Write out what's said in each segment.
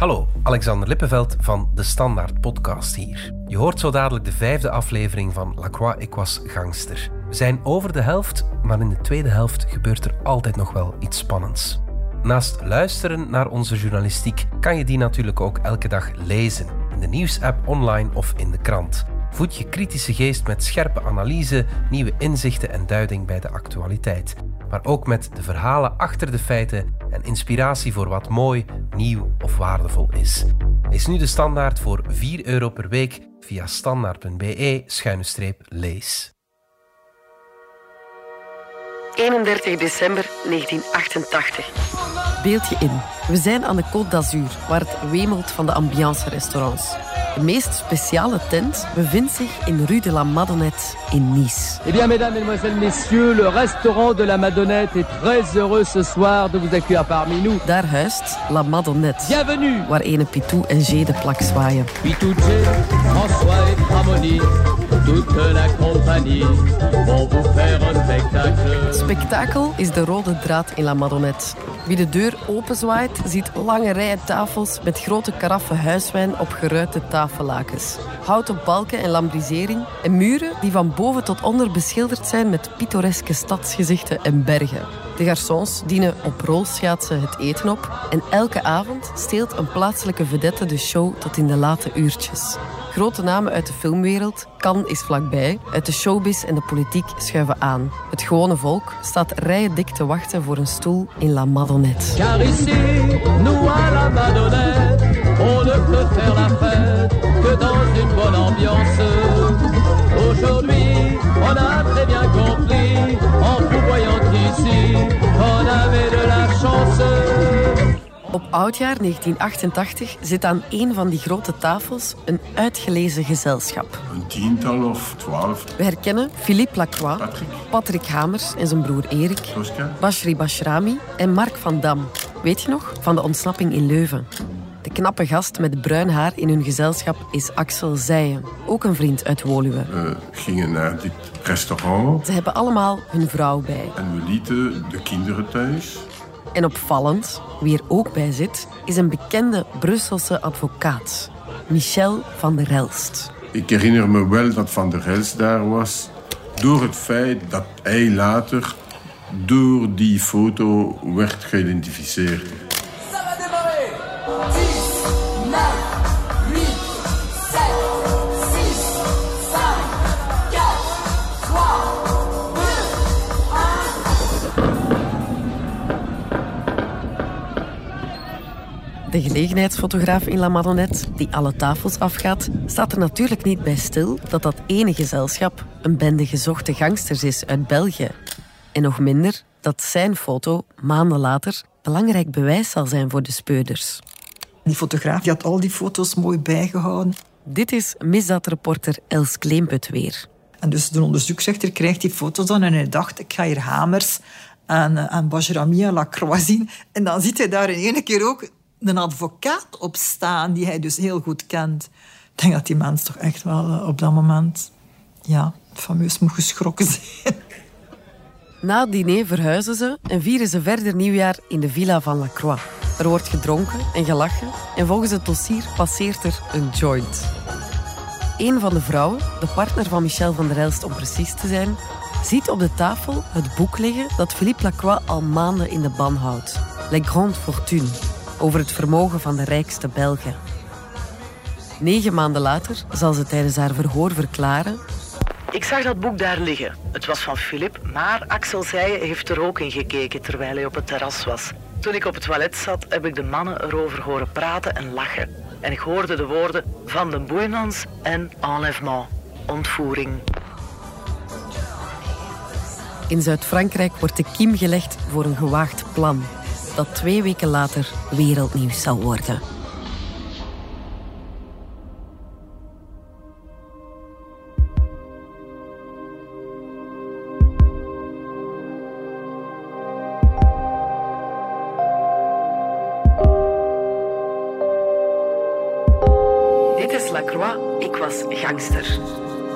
Hallo, Alexander Lippenveld van de Standaard Podcast hier. Je hoort zo dadelijk de vijfde aflevering van La Croix Ik was gangster. We zijn over de helft, maar in de tweede helft gebeurt er altijd nog wel iets spannends. Naast luisteren naar onze journalistiek kan je die natuurlijk ook elke dag lezen. In de nieuwsapp, online of in de krant. Voed je kritische geest met scherpe analyse, nieuwe inzichten en duiding bij de actualiteit. Maar ook met de verhalen achter de feiten en inspiratie voor wat mooi, nieuw of waardevol is. Lees nu de standaard voor 4 euro per week via standaard.be-lees. 31 december 1988. Beeld je in. We zijn aan de Côte d'Azur, waar het wemelt van de ambiance-restaurants. De meest speciale tent bevindt zich in Rue de la Madonnette in Nice. Eh bien, mesdames, mesdemoiselles, messieurs, le restaurant de la Madonnette est très heureux ce soir de vous accueillir parmi nous. Daar huist La Madonnette, Bienvenue, waar ene Pitou en G de plak zwaaien. Pitouche, François et Tramoni, toute la compagnie vont vous faire un spectacle. Spektakel is de rode draad in La Madonnette. Wie de deur openzwaait, ziet lange rijen tafels met grote karaffen huiswijn op geruite tafellakens. Houten balken en lambrisering en muren die van boven tot onder beschilderd zijn met pittoreske stadsgezichten en bergen. De garçons dienen op rolschaatsen het eten op en elke avond steelt een plaatselijke vedette de show tot in de late uurtjes. Grote namen uit de filmwereld, Cannes is vlakbij, uit de showbiz en de politiek schuiven aan. Het gewone volk staat rijen dik te wachten voor een stoel in La Madonnette. Car ici, nous à la Madonnette, on ne peut faire la fête que dans une bonne ambiance. Aujourd'hui, on a très bien compris, en vous voyant ici, qu'on avait de la chance. Op oudjaar 1988 zit aan een van die grote tafels een uitgelezen gezelschap. Een tiental of twaalf. We herkennen Philippe Lacroix, Patrick. Patrick Hamers en zijn broer Erik, Tosca. Bashri Bashrami en Mark van Dam. Weet je nog? Van de ontsnapping in Leuven. De knappe gast met bruin haar in hun gezelschap is Axel Zijen, ook een vriend uit Woluwe. We gingen naar dit restaurant Ze hebben allemaal hun vrouw bij. en we lieten de kinderen thuis. En opvallend, wie er ook bij zit, is een bekende Brusselse advocaat, Michel van der Elst. Ik herinner me wel dat Van der Hels daar was. Door het feit dat hij later door die foto werd geïdentificeerd. De gelegenheidsfotograaf in La Madonnette, die alle tafels afgaat, staat er natuurlijk niet bij stil dat dat ene gezelschap een bende gezochte gangsters is uit België. En nog minder dat zijn foto maanden later belangrijk bewijs zal zijn voor de speurders. Die fotograaf die had al die foto's mooi bijgehouden. Dit is misdaadreporter Els Kleemput weer. En dus de onderzoeksrechter krijgt die foto's dan en hij dacht, ik ga hier Hamers en, eh, en Bajrami en Lacroix zien. En dan ziet hij daar in één keer ook een advocaat op staan, die hij dus heel goed kent. Ik denk dat die mens toch echt wel eh, op dat moment, ja, fameus moet geschrokken zijn. Na het diner verhuizen ze en vieren ze verder nieuwjaar in de villa van Lacroix. Er wordt gedronken en gelachen en volgens het dossier passeert er een joint. Een van de vrouwen, de partner van Michel van der Elst om precies te zijn, ziet op de tafel het boek liggen dat Philippe Lacroix al maanden in de ban houdt. Les Grandes Fortunes, over het vermogen van de rijkste Belgen. Negen maanden later zal ze tijdens haar verhoor verklaren Ik zag dat boek daar liggen. Het was van Philip, maar Axel Zijen heeft er ook in gekeken terwijl hij op het terras was. Toen ik op het toilet zat, heb ik de mannen erover horen praten en lachen. En ik hoorde de woorden van de bouillons en enlèvement, ontvoering. In Zuid-Frankrijk wordt de kiem gelegd voor een gewaagd plan dat twee weken later wereldnieuws zal worden. Dit is Lacroix, ik was gangster.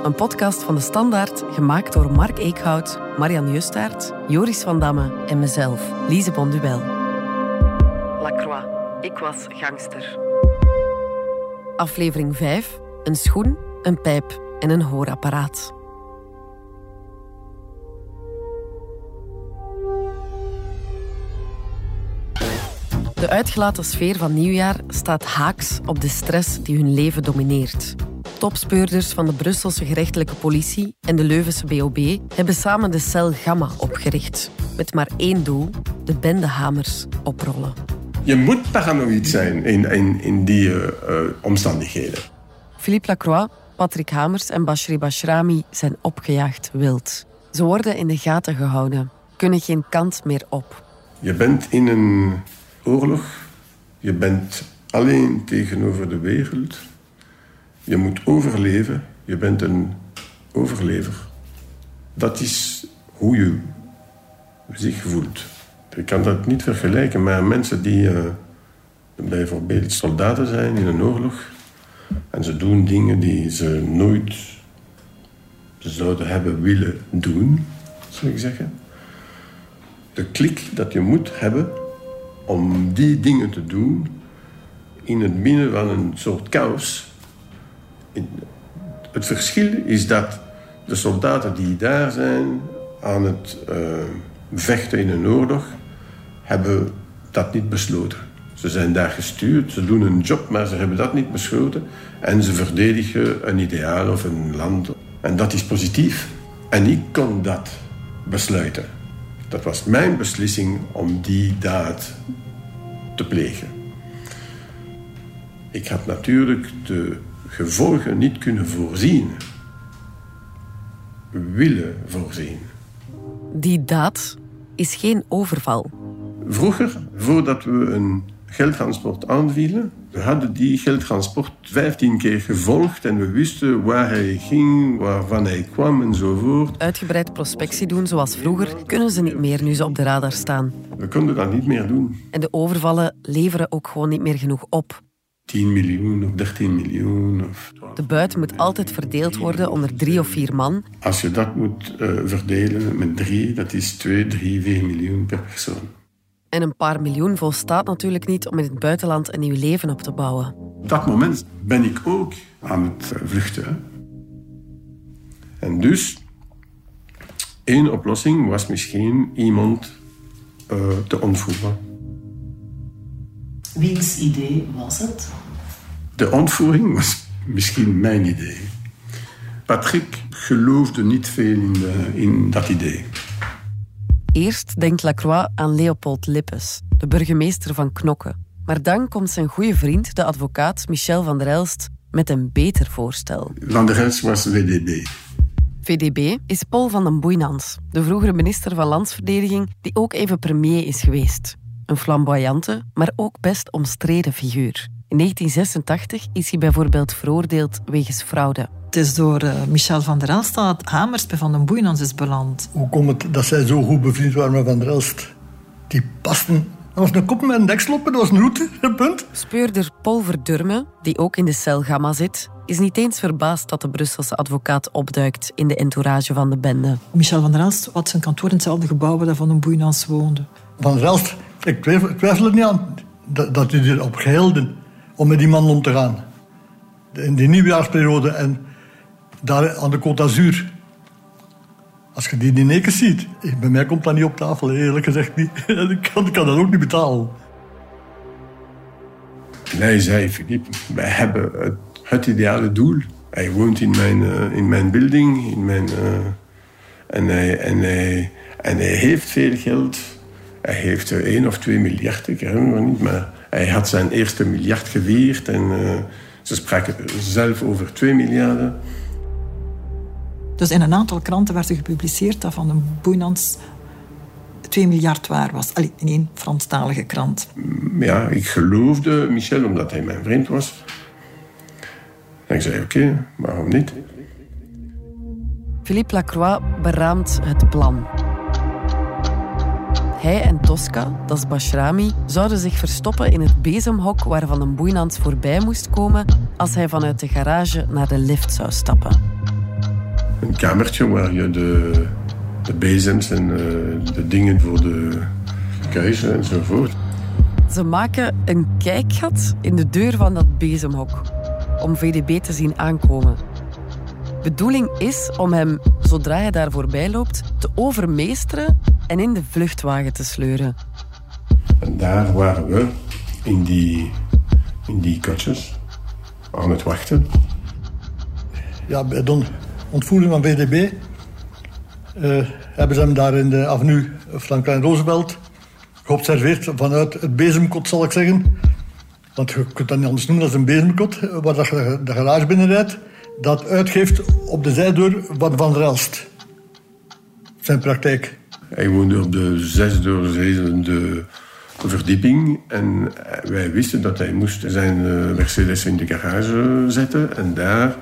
Een podcast van de Standaard, gemaakt door Mark Eekhout, Marian Justaert, Joris van Damme en mezelf, Lise Bonduel. Ik was gangster. Aflevering 5. Een schoen, een pijp en een hoorapparaat. De uitgelaten sfeer van nieuwjaar staat haaks op de stress die hun leven domineert. Topspeurders van de Brusselse gerechtelijke politie en de Leuvense BOB hebben samen de cel Gamma opgericht. Met maar één doel: de bendehamers oprollen. Je moet paranoïd zijn in, in, in die uh, omstandigheden. Philippe Lacroix, Patrick Hamers en Bashri Bashrami zijn opgejaagd wild. Ze worden in de gaten gehouden, kunnen geen kant meer op. Je bent in een oorlog. Je bent alleen tegenover de wereld. Je moet overleven. Je bent een overlever. Dat is hoe je zich voelt. Ik kan dat niet vergelijken met mensen die uh, bijvoorbeeld soldaten zijn in een oorlog. En ze doen dingen die ze nooit zouden hebben willen doen, zou ik zeggen. De klik dat je moet hebben om die dingen te doen in het midden van een soort chaos. Het verschil is dat de soldaten die daar zijn aan het uh, vechten in een oorlog, hebben dat niet besloten. Ze zijn daar gestuurd, ze doen een job, maar ze hebben dat niet besloten. En ze verdedigen een ideaal of een land. En dat is positief. En ik kon dat besluiten. Dat was mijn beslissing om die daad te plegen. Ik had natuurlijk de gevolgen niet kunnen voorzien. Willen voorzien. Die daad is geen overval. Vroeger, voordat we een geldtransport aanvielen, we hadden die geldtransport 15 keer gevolgd en we wisten waar hij ging, waarvan hij kwam enzovoort. Uitgebreid prospectie doen zoals vroeger kunnen ze niet meer nu ze op de radar staan. We konden dat niet meer doen. En de overvallen leveren ook gewoon niet meer genoeg op. 10 miljoen of 13 miljoen. Of... De buit moet altijd verdeeld worden onder drie of vier man. Als je dat moet uh, verdelen met drie, dat is 2, 3, 4 miljoen per persoon. En een paar miljoen volstaat natuurlijk niet om in het buitenland een nieuw leven op te bouwen. Op dat moment ben ik ook aan het vluchten. En dus, één oplossing was misschien iemand uh, te ontvoeren. Wiens idee was het? De ontvoering was misschien mijn idee. Patrick geloofde niet veel in, de, in dat idee. Eerst denkt Lacroix aan Leopold Lippes, de burgemeester van Knokke. Maar dan komt zijn goede vriend, de advocaat Michel van der Elst, met een beter voorstel. Van der Elst was VDB. VDB is Paul van den Boeinans, de vroegere minister van Landsverdediging, die ook even premier is geweest. Een flamboyante, maar ook best omstreden figuur. In 1986 is hij bijvoorbeeld veroordeeld wegens fraude. Het is door uh, Michel van der Elst dat Hamers bij Van den Boeinans is beland. Hoe komt het dat zij zo goed bevriend waren met Van der Elst? Die pasten. Dat was een kop met een deksloppen, dat was een route, een punt. Speurder Paul Verdurme, die ook in de cel Gamma zit, is niet eens verbaasd dat de Brusselse advocaat opduikt in de entourage van de bende. Michel van der Elst had zijn kantoor in hetzelfde gebouw waar Van den Boeinans woonde. Van der Elst, ik twijfel, ik twijfel er niet aan dat, dat hij erop geheelde om met die man om te gaan. In die nieuwjaarsperiode en daar aan de Côte d'Azur. Als je die in één ziet, bij mij komt dat niet op tafel, eerlijk gezegd niet. ik, kan, dat ook niet betalen. Hij zei, Philippe, wij hebben het, ideale doel. Hij woont in mijn, uh, in mijn building, in mijn, uh, en, hij, en, hij, en hij heeft veel geld. Hij heeft uh, 1 of 2 miljard, ik herinner me niet, maar hij had zijn eerste miljard gevierd en uh, ze spraken zelf over 2 miljarden. Dus in een aantal kranten werd er gepubliceerd dat Van den Boeinans 2 miljard waar was. Allee, in één Franstalige krant. Ja, ik geloofde Michel omdat hij mijn vriend was. En ik zei, oké, okay, waarom niet? Philippe Lacroix beraamt het plan. Hij en Tosca, dat is Bashrami, zouden zich verstoppen in het bezemhok waar Van den Boeinans voorbij moest komen als hij vanuit de garage naar de lift zou stappen. Een kamertje waar je de, de bezems en uh, de dingen voor de keuze enzovoort. Ze maken een kijkgat in de deur van dat bezemhok om VDB te zien aankomen. Bedoeling is om hem, zodra hij daar voorbij loopt, te overmeesteren en in de vluchtwagen te sleuren. En daar waren we in die, in die kotjes aan het wachten. Ja, bij de ontvoering van VDB eh, hebben ze hem daar in de avenue Franklin Roosevelt geobserveerd vanuit het bezemkot, zal ik zeggen. Want je kunt dat niet anders noemen, is een bezemkot eh, waar dat je de garage binnenrijdt. Dat uitgeeft op de zijdeur van Van Relst. Zijn praktijk. Hij woonde op de zesde, zevende verdieping. En wij wisten dat hij moest zijn eh, Mercedes in de garage zetten. En daar,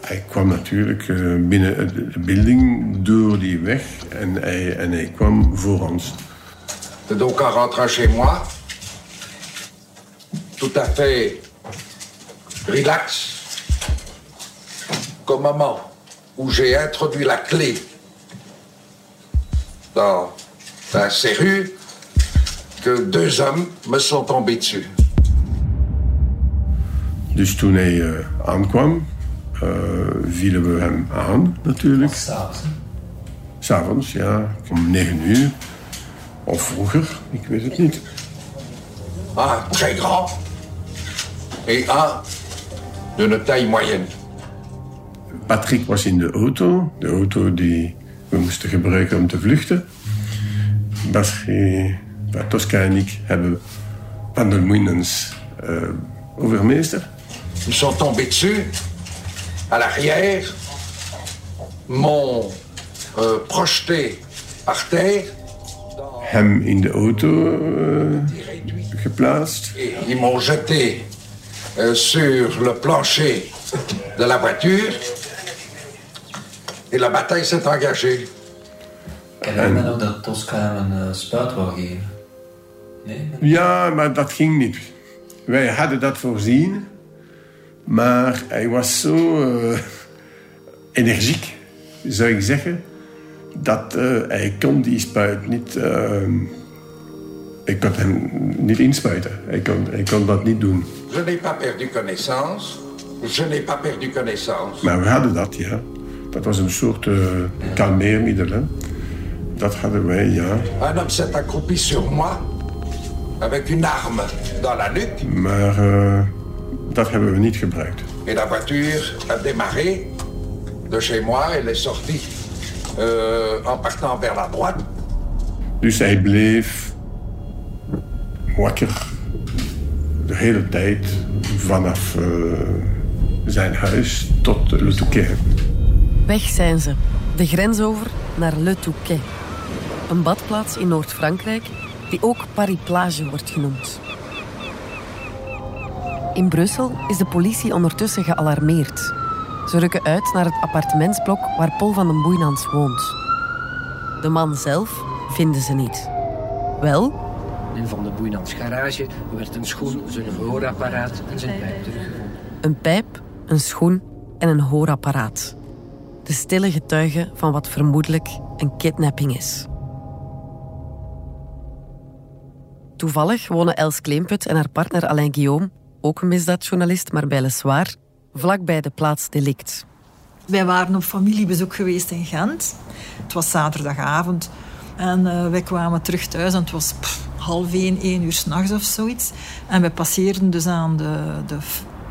hij kwam natuurlijk eh, binnen de building door die weg. En hij, en hij kwam voor ons. Donc en rentrant chez moi, tout à fait relax, qu'au moment où j'ai introduit la clé dans la serrure, que deux hommes me sont tombés dessus. Dus toen hij eh, aankwam, vielen we hem aan natuurlijk. S'avonds. S'avonds, ja, om negen uur. Of vroeger, ik weet het niet. Un très grand et un d'une taille moyenne. Patrick was in de auto, de auto die we moesten gebruiken om te vluchten. Basri, Tosca en ik hebben Moeinens uh, overmeester. Ils sont tombés dessus, à l'arrière, m'ont euh, projeté par terre Hem in de auto uh, geplaatst. et ils m'ont jeté euh, sur le plancher de la voiture. Et la bataille s'est engagée. Ik herinner me nog dat Tosca hem een uh, spuit wou geven. Nee? Ja, maar dat ging niet. Wij hadden dat voorzien, maar hij was zo uh, energiek, zou ik zeggen, dat uh, hij kon die spuit niet. Uh, ik kon hem niet inspuiten. Hij kon, hij kon dat niet doen. Je n'ai pas perdu connaissance. Je n'ai pas perdu connaissance. Maar we hadden dat, ja. Dat was een soort uh, kalmeermiddel. Hè. Dat hadden wij, ja. Un homme s'est accroupi sur moi avec une arme dans la nuque. Maar dat hebben we niet gebruikt. Et la voiture a démarré de chez moi. Elle est sortie euh, en partant vers la droite. Dus hij bleef wakker de hele tijd vanaf uh, zijn huis tot Le Touquet. Weg zijn ze, de grens over naar Le Touquet. Een badplaats in Noord-Frankrijk die ook Paris-Plage wordt genoemd. In Brussel is de politie ondertussen gealarmeerd. Ze rukken uit naar het appartementsblok waar Paul van den Boeinans woont. De man zelf vinden ze niet. Wel, in Van den Boeinans garage werd een schoen, zijn hoorapparaat en zijn pijp teruggevonden. Een pijp, een schoen en een hoorapparaat. De stille getuigen van wat vermoedelijk een kidnapping is. Toevallig wonen Els Kleemput en haar partner Alain Guillaume, ook een misdaadjournalist, maar Soir, vlakbij de plaats delict. Wij waren op familiebezoek geweest in Gent. Het was zaterdagavond. En uh, wij kwamen terug thuis en het was half één, één uur s'nachts of zoiets. En wij passeerden dus aan de, de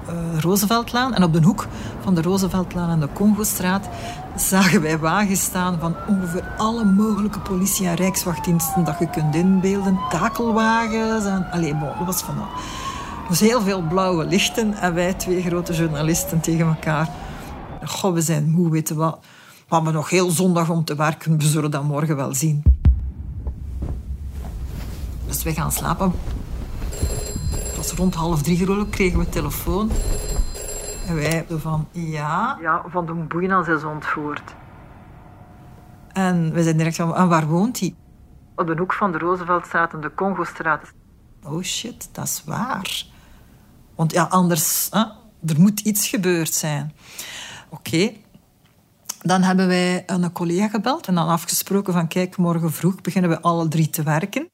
uh, Rooseveltlaan. En op de hoek van de Rooseveltlaan en de Congostraat zagen wij wagens staan van ongeveer alle mogelijke politie- en rijkswachtdiensten dat je kunt inbeelden. Takelwagens en... Allee, bon, dat was van... Dus heel veel blauwe lichten en wij twee grote journalisten tegen elkaar. Goh, we zijn moe, weten wat. We hebben nog heel zondag om te werken, we zullen dat morgen wel zien. Dus we gaan slapen. Het was rond half drie geloof kregen we telefoon. En wij van, ja... Ja, van de Boeinas is ontvoerd. En we zijn direct van, en waar woont hij? Op de hoek van de Rooseveltstraat en de Congostraat. Oh shit, dat is waar. Want ja, anders, hè, er moet iets gebeurd zijn. Oké. Dan hebben wij een collega gebeld en dan afgesproken van kijk, morgen vroeg beginnen we alle drie te werken.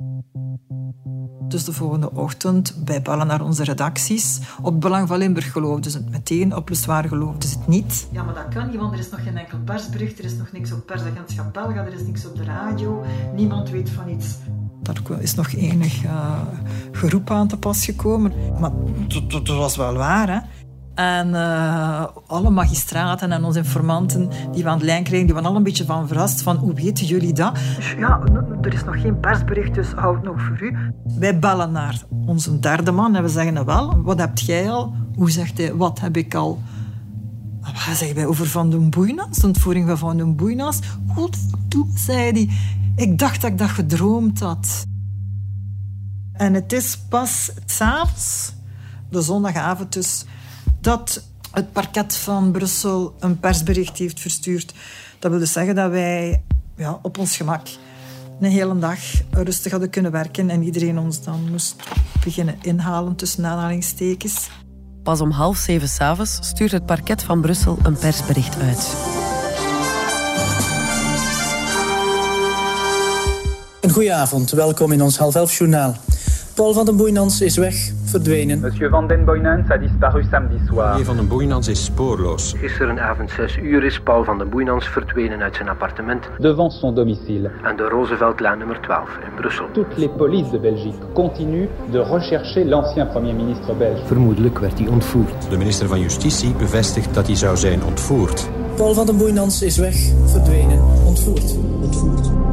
Dus de volgende ochtend, wij bellen naar onze redacties. Op Belang van Limburg geloofden ze het meteen, op Soir geloofden ze het niet. Ja, maar dat kan niet, want er is nog geen enkel persbericht, er is nog niks op persagentschap Belga, er is niks op de radio, niemand weet van iets. Daar is nog enig uh, geroep aan te pas gekomen. Maar dat was wel waar, hè. En uh, alle magistraten en onze informanten die we aan de lijn kregen, die waren al een beetje van verrast van hoe weten jullie dat? Ja, er is nog geen persbericht, dus houd het nog voor u. Wij bellen naar onze derde man en we zeggen wel, wat heb jij al? Hoe zegt hij, wat heb ik al? Wat zeggen wij over Van den Boeinas, de ontvoering van Van den Boeinas? Goed, zei hij. Ik dacht dat ik dat gedroomd had. En het is pas s'avonds, de zondagavond dus, dat het parket van Brussel een persbericht heeft verstuurd. Dat wil dus zeggen dat wij ja, op ons gemak een hele dag rustig hadden kunnen werken en iedereen ons dan moest beginnen inhalen tussen aanhalingstekens. Pas om half zeven s'avonds stuurt het parket van Brussel een persbericht uit. Een goede avond, welkom in ons half elf journaal. Paul van den Boeinans is weg, verdwenen. Monsieur van den Boeinans a disparu samedi soir. Meneer van den Boeinans is spoorloos. Gisterenavond 6 uur is Paul van den Boeinans verdwenen uit zijn appartement. Devant son domicile. Aan de Rooseveltlaan nummer 12 in Brussel. Toutes les polices de Belgique continuent de rechercher l'ancien premier ministre belge. Vermoedelijk werd hij ontvoerd. De minister van Justitie bevestigt dat hij zou zijn ontvoerd. Paul van den Boeinans is weg, verdwenen, ontvoerd. Ontvoerd.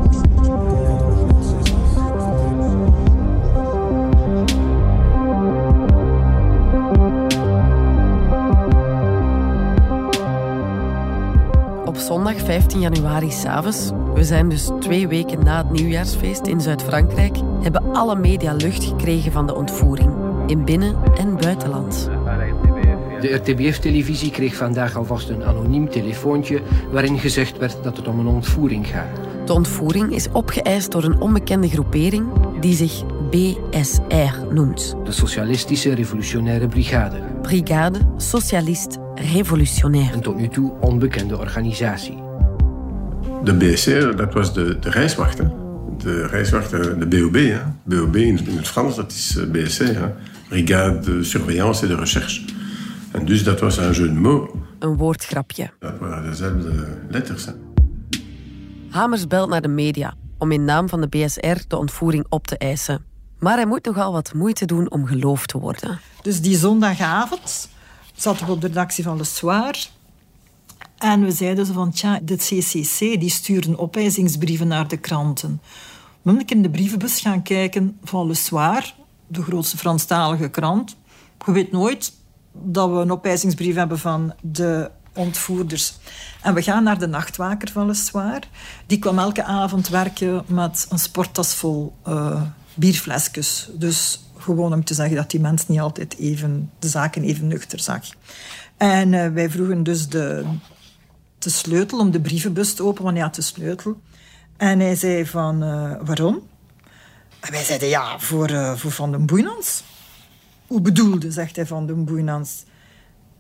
Zondag 15 januari s'avonds, we zijn dus twee weken na het nieuwjaarsfeest in Zuid-Frankrijk, hebben alle media lucht gekregen van de ontvoering, in binnen- en buitenland. De RTBF-televisie kreeg vandaag alvast een anoniem telefoontje waarin gezegd werd dat het om een ontvoering gaat. De ontvoering is opgeëist door een onbekende groepering die zich BSR noemt. De Socialistische Revolutionaire Brigade. Brigade Socialiste Revolutionaire. Een tot nu toe onbekende organisatie. De BSR, dat was de, de reiswacht. Hè? De reiswacht, de BOB. Hè? BOB in het Frans, dat is eh, BSR. Hè? Brigade de Surveillance et de Recherche. En dus dat was een jeu de mots. Een woordgrapje. Dat waren dezelfde letters. Hè? Hamers belt naar de media om in naam van de BSR de ontvoering op te eisen. Maar hij moet nogal wat moeite doen om geloofd te worden. Dus die zondagavond zaten we op de redactie van Le Soir. En we zeiden zo van, tja, de CCC die sturen opeisingsbrieven naar de kranten. We moeten in de brievenbus gaan kijken van Le Soir, de grootste Franstalige krant. Je weet nooit dat we een opeisingsbrief hebben van de ontvoerders. En we gaan naar de nachtwaker van Le Soir. Die kwam elke avond werken met een sporttas vol uh, bierflesjes. Dus gewoon om te zeggen dat die mens niet altijd even, de zaken even nuchter zag. En uh, wij vroegen dus de, de sleutel om de brievenbus te openen, want hij had de sleutel. En hij zei van, uh, waarom? En wij zeiden, ja, voor, uh, voor Van den Boeinans. Hoe bedoelde, zegt hij Van den Boeinans.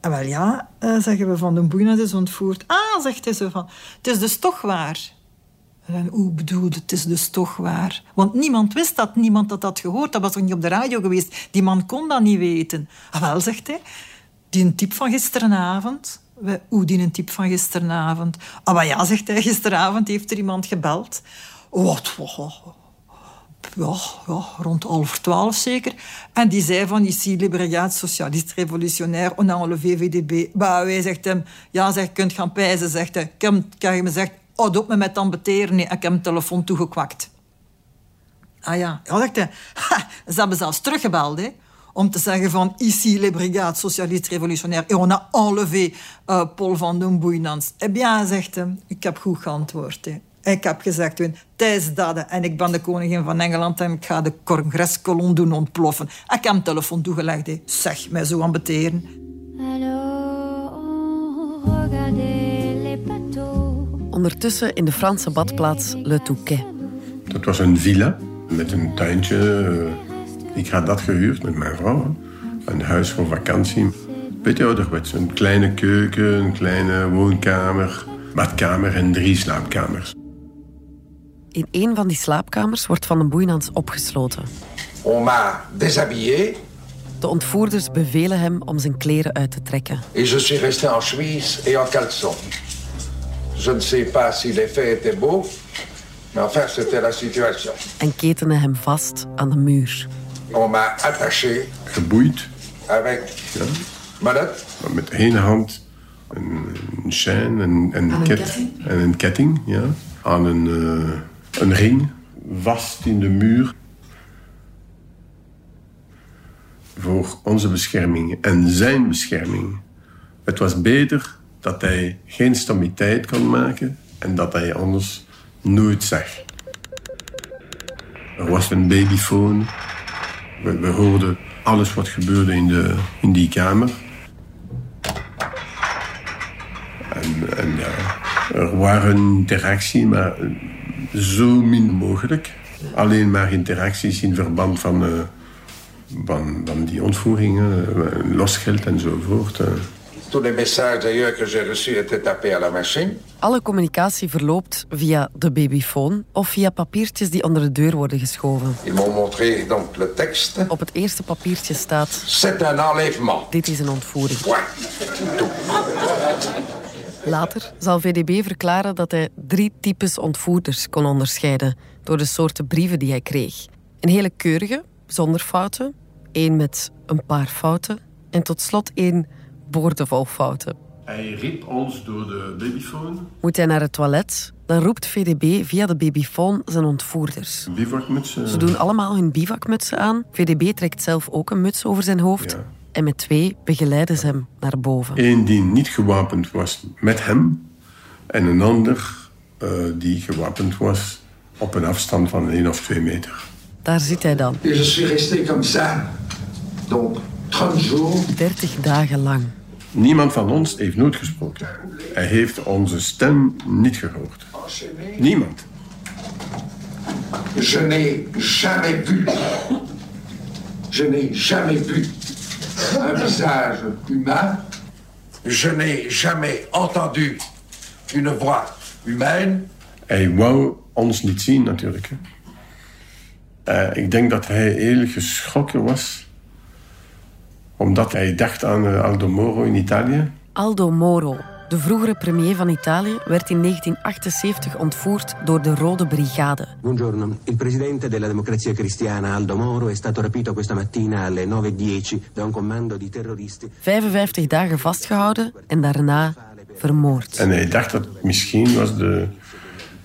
En wel ja, zeggen we, Van den Boeinans is ontvoerd. Ah, zegt hij zo van, het is dus toch waar. En bedoelde, het is dus toch waar. Want niemand wist dat, niemand had dat gehoord. Dat was ook niet op de radio geweest. Die man kon dat niet weten. Ah, wel, zegt hij, die type van gisterenavond. Hoe die een type van gisterenavond? Ah, maar ja, zegt hij, gisteravond heeft er iemand gebeld. Wat? Ja, rond half twaalf zeker. En die zei van, ici, les brigades socialistes révolutionnaires, on a enlevé VDB. Bah, wij zegt hem, ja, zeg, kunt gaan pijzen, zegt hij. Ik heb me zegt, houd op me met ambeteren. Nee, ik heb hem telefoon toegekwakt. Ah ja, hij. Ze hebben zelfs teruggebeld, hè. Om te zeggen van, ici, les brigades socialistes révolutionnaires. Et on a enlevé uh, Paul van den Boeinans. Eh bien, zegt hij, ik heb goed geantwoord, hè. Ik heb gezegd, is dat en ik ben de koningin van Engeland en ik ga de congreskolon doen ontploffen. Ik heb hem telefoon toegelegd. He. Zeg, mij zo aan beteren. Ondertussen in de Franse badplaats Le Touquet. Dat was een villa met een tuintje. Ik had dat gehuurd met mijn vrouw. Een huis voor vakantie. Beetje ouderwets. Een kleine keuken, een kleine woonkamer badkamer en drie slaapkamers. In een van die slaapkamers wordt Van den Boeinans opgesloten. On m'a déshabillé De ontvoerders bevelen hem om zijn kleren uit te trekken. et je suis resté en chemise et en caleçon. Je ne sais pas si les faits étaient beaux, mais enfin, c'était la situation. en ketenen hem vast aan de muur. On m'a attaché Geboeid, avec manette met één hand een, een chaîne en, en, Aan een ket- ketting? en een ketting ja, aan een, eh, een ring, vast in de muur. Voor onze bescherming en zijn bescherming. Het was beter dat hij geen stommiteit kon maken en dat hij ons nooit zag. Er was een babyfoon. We, hoorden alles wat gebeurde in, de, in die kamer. En, en ja, er waren interactie, maar zo min mogelijk. Alleen maar interacties in verband van, eh, van, van die ontvoeringen, eh, losgeld enzovoort. eh. Tous les messages d'ailleurs que j'ai reçus étaient tapés à la machine. Alle communicatie verloopt via de babyfoon of via papiertjes die onder de deur worden geschoven. Ils m'ont montré donc le texte. Op het eerste papiertje staat... C'est un enlèvement. Dit is een ontvoering. Later zal VDB verklaren dat hij drie types ontvoerders kon onderscheiden door de soorten brieven die hij kreeg. Een hele keurige, zonder fouten, één met een paar fouten en tot slot één boordevol fouten. Hij riep ons door de babyfoon. Moet hij naar het toilet, dan roept VDB via de babyfoon zijn ontvoerders. Bivakmuts. eh. Ze doen allemaal hun bivakmutsen aan. VDB trekt zelf ook een muts over zijn hoofd. En met twee begeleiden ze hem naar boven. Eén die niet gewapend was met hem. En een ander eh, die gewapend was op een afstand van één of twee meter. Daar zit hij dan. Je suis resté comme ça. Donc, 30 jours. 30 dagen lang. Niemand van ons heeft nooit gesproken. Hij heeft onze stem niet gehoord. Niemand. Je n'ai jamais vu, je n'ai jamais vu un visage humain. Je n'ai jamais entendu une voix humaine. Hij wou ons niet zien, natuurlijk. Eh, ik denk dat hij heel geschrokken was. Omdat hij dacht aan eh, Aldo Moro in Italië. Aldo Moro, de vroegere premier van Italië, werd in 1978 ontvoerd door de Rode Brigade. Buongiorno, il presidente della Democrazia Cristiana Aldo Moro è stato rapito questa mattina alle 9.10 da un comando di terroristi. 55 dagen vastgehouden en daarna vermoord. En hij dacht dat het misschien was de,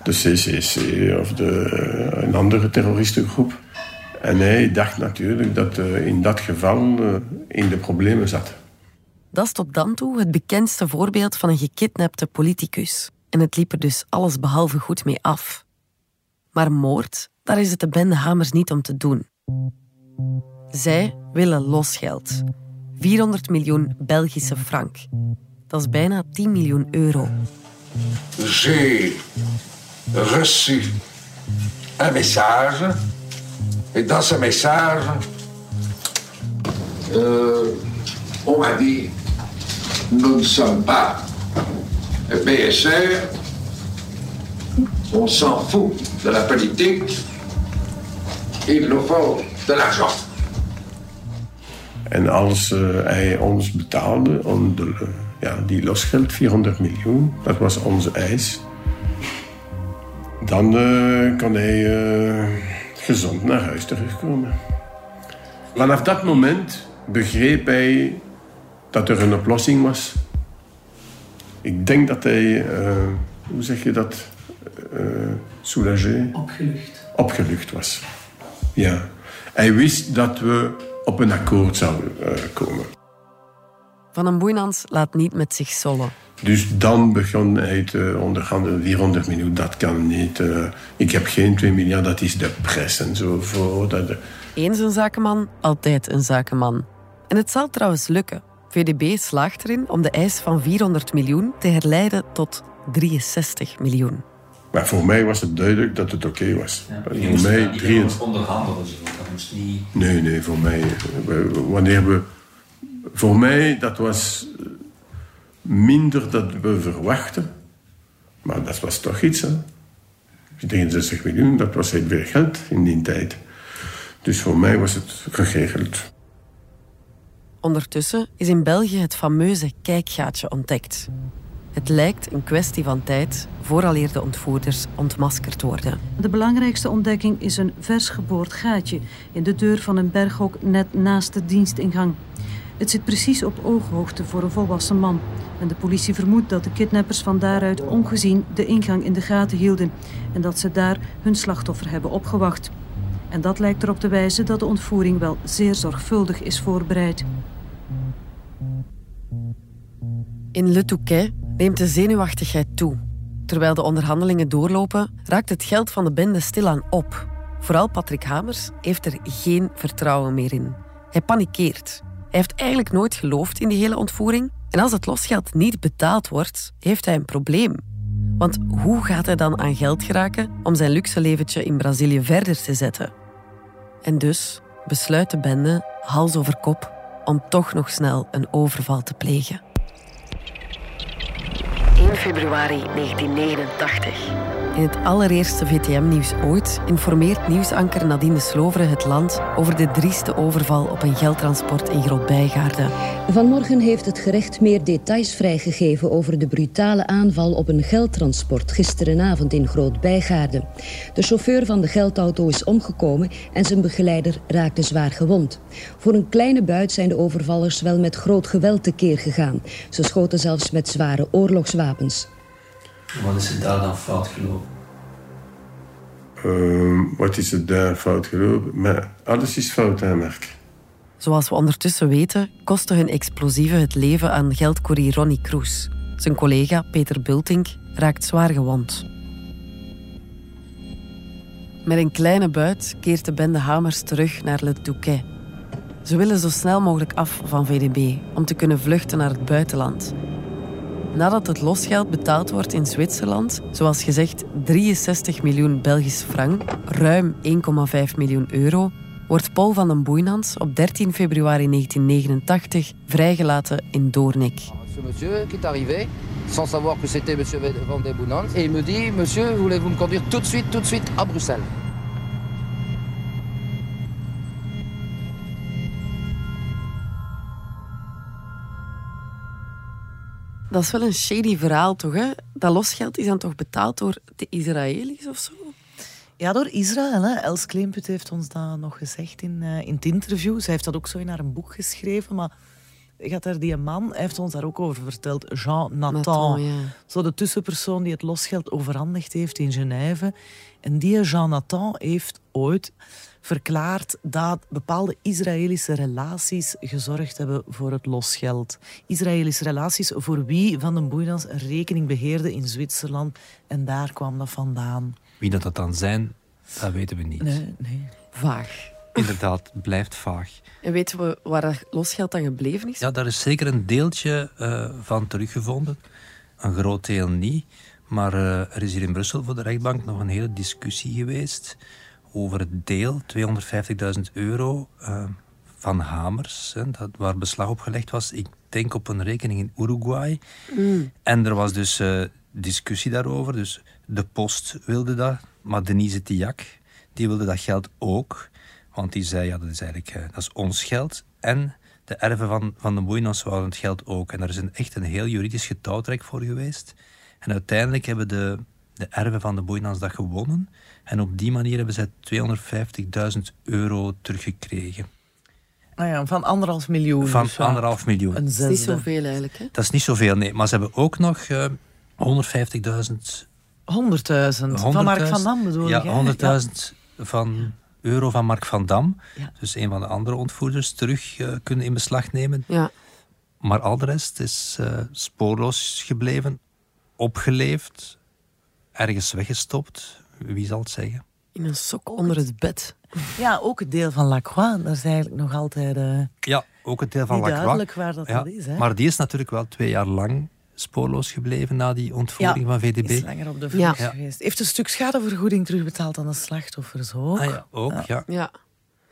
de CCC of de, eh, een andere terroristengroep. En hij dacht natuurlijk dat eh, in dat geval eh, in de problemen zat. Dat is tot dan toe het bekendste voorbeeld van een gekidnapte politicus. En het liep er dus alles behalve goed mee af. Maar moord, daar is het de bende Hamers niet om te doen. Zij willen losgeld. 400 miljoen Belgische frank. Dat is bijna 10 miljoen euro. J'ai reçu un message. Et dans ce message, euh, on m'a dit, nous ne sommes pas BSR, on s'en fout de la politique, il nous faut de l'argent. En als eh, hij ons betaalde om de, eh, ja, die losgeld, 400 miljoen, dat was onze eis, dan eh, kon hij eh, gezond naar huis terugkomen. Vanaf dat moment begreep hij dat er een oplossing was. Ik denk dat hij, eh, hoe zeg je dat, eh soulagé? Opgelucht. Opgelucht was. Ja. Hij wist dat we op een akkoord zouden eh, komen. Van een Boeinans laat niet met zich sollen. Dus dan begon hij te onderhandelen. 400 miljoen, dat kan niet. eh, ik heb geen 2 miljard, dat is de pres enzovoort. Dat, Eens een zakenman, altijd een zakenman. En het zal trouwens lukken. VDB slaagt erin om de eis van 400 miljoen te herleiden tot 63 miljoen. maar voor mij was het duidelijk dat het oké was. Je voor moest mij niet 23 onderhandelen, dat moest niet... Nee, nee, voor mij. Wanneer we. Voor mij, dat was minder dat we verwachten. Maar dat was toch iets, hè. 63 miljoen, dat was heel veel geld in die tijd. Dus voor mij was het geregeld. Ondertussen is in België het fameuze kijkgaatje ontdekt. Het lijkt een kwestie van tijd vooraleer de ontvoerders ontmaskerd worden. De belangrijkste ontdekking is een vers geboord gaatje in de deur van een berghok net naast de dienstingang. Het zit precies op ooghoogte voor een volwassen man. En de politie vermoedt dat de kidnappers van daaruit ongezien de ingang in de gaten hielden en dat ze daar hun slachtoffer hebben opgewacht. En dat lijkt erop te wijzen dat de ontvoering wel zeer zorgvuldig is voorbereid. In Le Touquet neemt de zenuwachtigheid toe. Terwijl de onderhandelingen doorlopen, raakt het geld van de bende stilaan op. Vooral Patrick Hamers heeft er geen vertrouwen meer in. Hij panikeert. Hij heeft eigenlijk nooit geloofd in die hele ontvoering. En als het losgeld niet betaald wordt, heeft hij een probleem. Want hoe gaat hij dan aan geld geraken om zijn luxe leventje in Brazilië verder te zetten? En dus besluit de bende, hals over kop, om toch nog snel een overval te plegen. 1 februari 1989. In het allereerste VTM-nieuws ooit informeert nieuwsanker Nadine Sloveren het land over de drieste overval op een geldtransport in Groot-Bijgaarden. Vanmorgen heeft het gerecht meer details vrijgegeven over de brutale aanval op een geldtransport gisterenavond in Groot-Bijgaarden. De chauffeur van de geldauto is omgekomen en zijn begeleider raakte zwaar gewond. Voor een kleine buit zijn de overvallers wel met groot geweld tekeer gegaan. Ze schoten zelfs met zware oorlogswapens. Wat is er daar dan fout gelopen? Ehm, wat is er daar fout gelopen? Maar alles is fout, hè, Mark. Zoals we ondertussen weten, kostte hun explosieven het leven aan geldcourier Ronnie Kroes. Zijn collega Peter Bultink raakt zwaar gewond. Met een kleine buit keert de bende Hamers terug naar Le Touquet. Ze willen zo snel mogelijk af van VDB om te kunnen vluchten naar het buitenland. Nadat het losgeld betaald wordt in Zwitserland, zoals gezegd 63 miljoen Belgisch frank, ruim 1,5 miljoen euro, wordt Paul van den Boeinans op 13 februari 1989 vrijgelaten in Doornik. Monsieur est arrivé, sans savoir que c'était monsieur Van der Boenans, et il me dit, monsieur, voulez-vous me conduire tout de suite, tout de suite à Bruxelles Dat is wel een shady verhaal, toch? Hè? Dat losgeld is dan toch betaald door de Israëli's of zo? Ja, door Israël. Hè. Els Kleemput heeft ons dat nog gezegd in, eh, in het interview. Zij heeft dat ook zo in haar boek geschreven. Maar gaat er die man hij heeft ons daar ook over verteld. Jean Nathan. Nathan, ja. Zo de tussenpersoon die het losgeld overhandigd heeft in Genève. En die Jean Nathan heeft ooit verklaard dat bepaalde Israëlische relaties gezorgd hebben voor het losgeld. Israëlische relaties voor wie Van den Boeinans een rekening beheerde in Zwitserland. En daar kwam dat vandaan. Wie dat, dat dan zijn, dat weten we niet. Nee, nee. Vaag. Inderdaad, blijft vaag. En weten we waar dat losgeld dan gebleven is? Ja, daar is zeker een deeltje eh, van teruggevonden. Een groot deel niet. Maar eh, er is hier in Brussel voor de rechtbank nog een hele discussie geweest over het deel, 250.000 euro eh, van Hamers, hè, dat, waar beslag op gelegd was. Ik denk op een rekening in Uruguay. Mm. En er was dus eh, discussie daarover. Dus de post wilde dat, maar Denise Tiak, die wilde dat geld ook. Want die zei, ja, dat is eigenlijk eh, dat is ons geld. En de erven van, van de Boeinas wouden het geld ook. En daar is een, echt een heel juridisch getouwtrek voor geweest. En uiteindelijk hebben de, de erven van de Boeinans dat gewonnen. En op die manier hebben zij 250.000 euro teruggekregen. Nou ja, van anderhalf miljoen. Van dus ja, anderhalf miljoen. Een Dat is niet zoveel eigenlijk. Hè? Dat is niet zoveel, nee. Maar ze hebben ook nog eh 150.000... 100.000. Van Mark van Dam bedoel ja, ik. hè? 100.000 van euro van Mark van Dam. Ja. Dus een van de andere ontvoerders terug eh, kunnen in beslag nemen. Ja. Maar al de rest is eh, spoorloos gebleven, opgeleefd, ergens weggestopt. Wie zal het zeggen? In een sok onder het bed. Ja, ook het deel van Lacroix. Dat is eigenlijk nog altijd... eh, Ja, ook het deel van Niet Lacroix. duidelijk waar dat ja, dat is, hè? Maar die is natuurlijk wel twee jaar lang spoorloos gebleven na die ontvoering van VDB. is langer op de vlucht geweest. Heeft een stuk schadevergoeding terugbetaald aan de slachtoffers ook. Ah ja, ook, ja. Ja.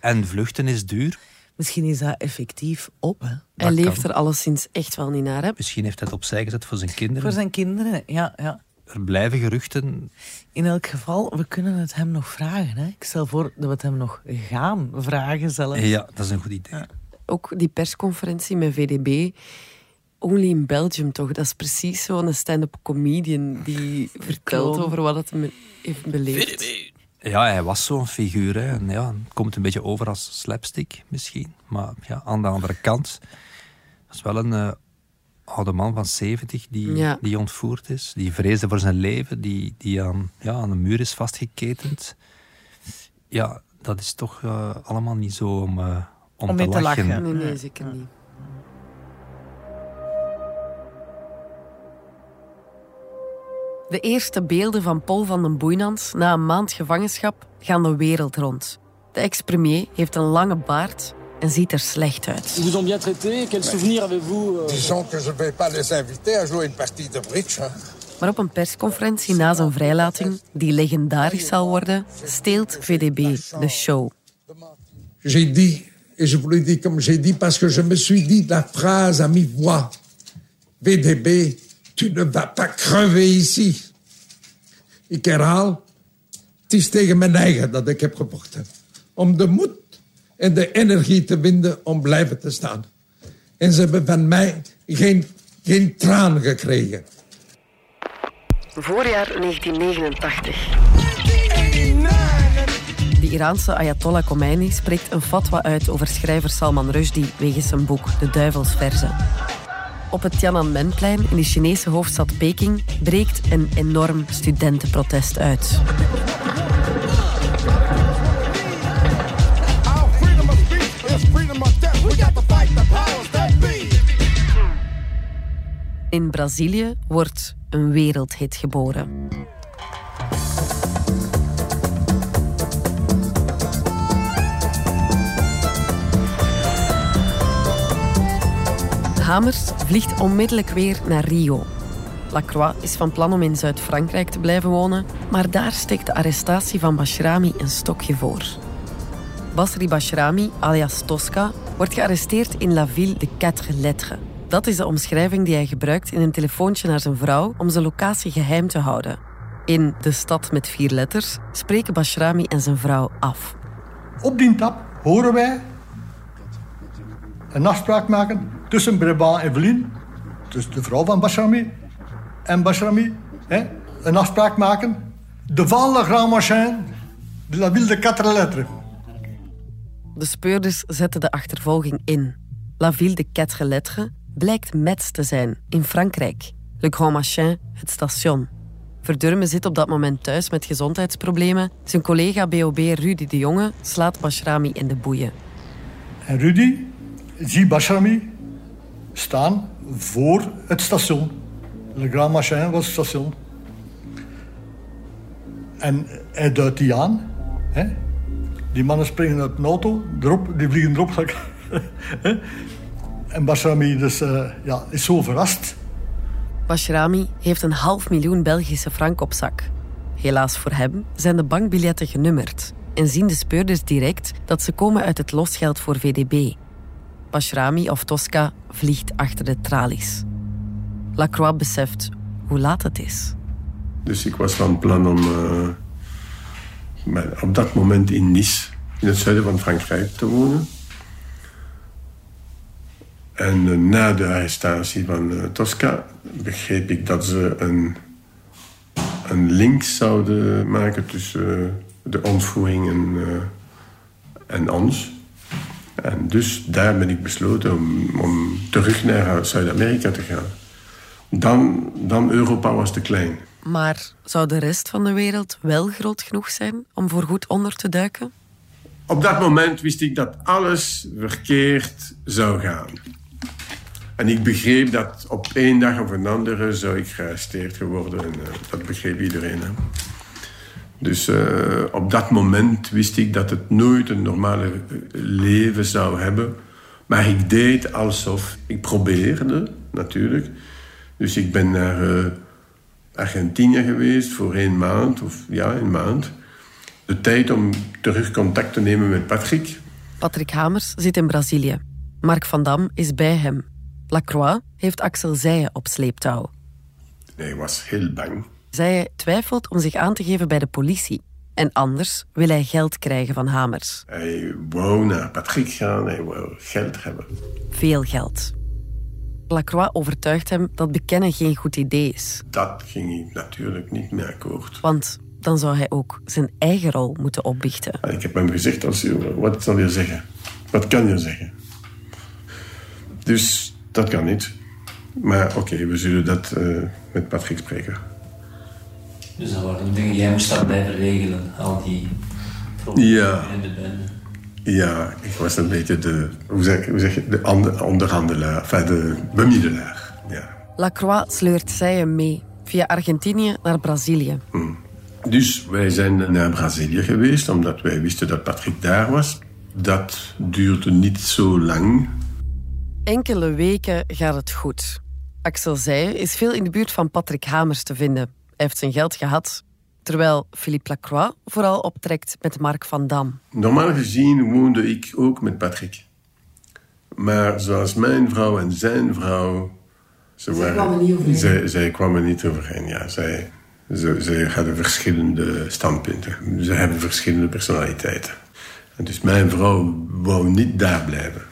En vluchten is duur. Misschien is dat effectief op. Hè? Hij leeft kan. er alleszins echt wel niet naar. Hè? Misschien heeft hij het opzij gezet voor zijn kinderen. Voor zijn kinderen, ja. ja. Er blijven geruchten. In elk geval, we kunnen het hem nog vragen. Hè? Ik stel voor dat we het hem nog gaan vragen zelfs. Ja, dat is een goed idee. Ook die persconferentie met VDB. Only in Belgium toch? Dat is precies zo'n stand-up comedian die vertelt over wat het me heeft beleefd. Ja, hij was zo'n figuur. Hè. En ja, het komt een beetje over als slapstick misschien. Maar ja, aan de andere kant, dat is wel een eh, oude man van 70 die, Ja. die ontvoerd is. Die vreesde voor zijn leven, die, die aan, ja, aan een muur is vastgeketend. Ja, dat is toch eh, allemaal niet zo om, eh, om, Om mee te lachen. Nee, nee, zeker niet. De eerste beelden van Paul van den Boeinans na een maand gevangenschap gaan de wereld rond. De ex-premier heeft een lange baard en ziet er slecht uit. Vous ont bien traité Quel souvenir avez-vous euh, Disons que je vais pas les inviter à jouer une partie de bridge. Maar op een persconferentie na zijn vrijlating, die legendarisch zal worden, steelt VDB de show. J'ai dit, et je vous le dis comme j'ai dit, parce que je me suis dit la phrase à mi-voix. VDB, tu ne vas pas crever ici. Ik herhaal, het is tegen mijn eigen dat ik heb gevochten. Om de moed en de energie te vinden om blijven te staan. En ze hebben van mij geen, geen traan gekregen. Voorjaar 1989. De Iraanse Ayatollah Khomeini spreekt een fatwa uit over schrijver Salman Rushdie wegens zijn boek De Duivelsverzen. Op het Tiananmenplein in de Chinese hoofdstad Peking breekt een enorm studentenprotest uit. In Brazilië wordt een wereldhit geboren. Hamers vliegt onmiddellijk weer naar Rio. Lacroix is van plan om in Zuid-Frankrijk te blijven wonen, maar daar steekt de arrestatie van Bashrami een stokje voor. Basri Bashrami, alias Tosca, wordt gearresteerd in La Ville de Quatre Lettres. Dat is de omschrijving die hij gebruikt in een telefoontje naar zijn vrouw om zijn locatie geheim te houden. In De Stad met vier letters spreken Bashrami en zijn vrouw af. Op die tap horen wij een afspraak maken tussen Breba en Velin, dus de vrouw van Bashrami, en Bashrami. Hè, een afspraak maken. Devant le grand machin de la ville de quatre lettres. De speurders zetten de achtervolging in. La Ville de Quatre Lettres blijkt Metz te zijn, in Frankrijk. Le Grand Machin, het station. Verdurme zit op dat moment thuis met gezondheidsproblemen. Zijn collega BOB Rudy de Jonge slaat Bashrami in de boeien. En Rudy ziet Bashrami staan voor het station. Le Grand Machin was het station. En hij duidt die aan. Hè? Die mannen springen uit een auto, die vliegen erop. En Bashrami dus, eh, ja, is zo verrast. Bashrami heeft een half miljoen Belgische frank op zak. Helaas voor hem zijn de bankbiljetten genummerd en zien de speurders direct dat ze komen uit het losgeld voor VDB. Bashrami of Tosca vliegt achter de tralies. Lacroix beseft hoe laat het is. Dus ik was van plan om eh, op dat moment in Nice, in het zuiden van Frankrijk, te wonen. En eh, na de arrestatie van eh, Tosca begreep ik dat ze een, een link zouden maken tussen eh, de ontvoering en, en ons. En dus daar ben ik besloten om, om terug naar Zuid-Amerika te gaan. Dan, dan Europa was te klein. Maar zou de rest van de wereld wel groot genoeg zijn om voorgoed onder te duiken? Op dat moment wist ik dat alles verkeerd zou gaan. En ik begreep dat op één dag of een andere zou ik gearresteerd geworden. En eh, dat begreep iedereen. Dus eh, op dat moment wist ik dat het nooit een normale eh, leven zou hebben. Maar ik deed alsof. Ik probeerde, natuurlijk. Dus ik ben naar Argentinië geweest voor één maand. Of ja, een maand. De tijd om terug contact te nemen met Patrick. Patrick Hamers zit in Brazilië. Mark van Dam is bij hem. Lacroix heeft Axel Zijen op sleeptouw. Hij was heel bang. Zij twijfelt om zich aan te geven bij de politie. En anders wil hij geld krijgen van Hamers. Hij wou naar Patrick gaan, hij wou geld hebben. Veel geld. Lacroix overtuigt hem dat bekennen geen goed idee is. Dat ging hij natuurlijk niet meer akkoord. Want dan zou hij ook zijn eigen rol moeten opbiechten. Ik heb hem gezegd, als je, wat zal je zeggen? Wat kan je zeggen? Dus dat kan niet. Maar oké, we zullen dat uh, met Patrick spreken. Dus dat waren dingen, jij moest dat blijven regelen, al die ja. in de bende. Ja, ik was een beetje de, hoe zeg, hoe zeg je, de onderhandelaar, enfin de bemiddelaar. Ja. Lacroix sleurt zij hem mee, via Argentinië naar Brazilië. Hmm. Dus wij zijn naar Brazilië geweest, omdat wij wisten dat Patrick daar was. Dat duurde niet zo lang. Enkele weken gaat het goed. Axel Zijen is veel in de buurt van Patrick Hamers te vinden. Hij heeft zijn geld gehad, terwijl Philippe Lacroix vooral optrekt met Mark van Dam. Normaal gezien woonde ik ook met Patrick. Maar zoals mijn vrouw en zijn vrouw... Ze zij, kwamen niet overeen. Zij, zij kwamen niet overeen, ja. Zij, ze, zij hadden verschillende standpunten. Ze hebben verschillende personaliteiten. En dus mijn vrouw wou niet daar blijven.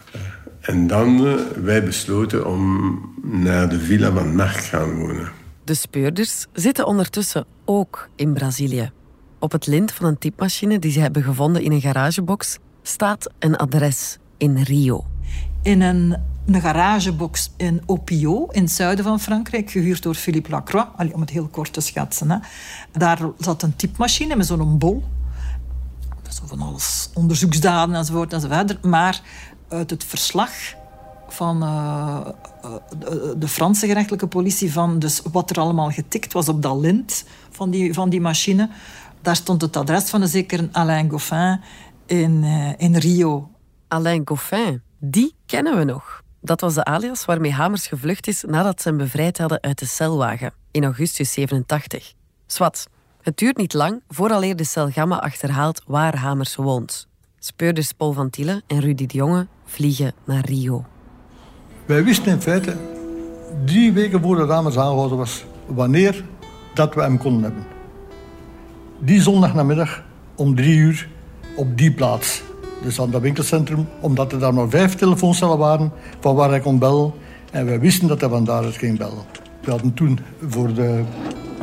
En dan uh, wij besloten om naar de villa van Mark gaan wonen. De speurders zitten ondertussen ook in Brazilië. Op het lint van een typemachine die ze hebben gevonden in een garagebox staat een adres in Rio. In een, een garagebox in Opio, in het zuiden van Frankrijk, gehuurd door Philippe Lacroix, om het heel kort te schetsen. Hè. Daar zat een typemachine met zo'n bol. Zo van alles, onderzoeksdaden enzovoort enzovoort. Maar uit het verslag van uh, de, de Franse gerechtelijke politie van dus wat er allemaal getikt was op dat lint van die, van die machine. Daar stond het adres van een zeker Alain Goffin in, uh, in Rio. Alain Goffin, die kennen we nog. Dat was de alias waarmee Hamers gevlucht is nadat ze hem bevrijd hadden uit de celwagen in augustus 87. Swat, het duurt niet lang vooraleer de celgamma achterhaalt waar Hamers woont. Speurders Paul van Tiele en Rudy de Jonge vliegen naar Rio. Wij wisten in feite drie weken voor de dames aangehouden was wanneer dat we hem konden hebben. Die zondagnamiddag om drie uur op die plaats. Dus aan dat winkelcentrum, omdat er daar maar vijf telefooncellen waren van waar hij kon bellen. En wij wisten dat hij van daaruit ging bellen. We hadden toen voor de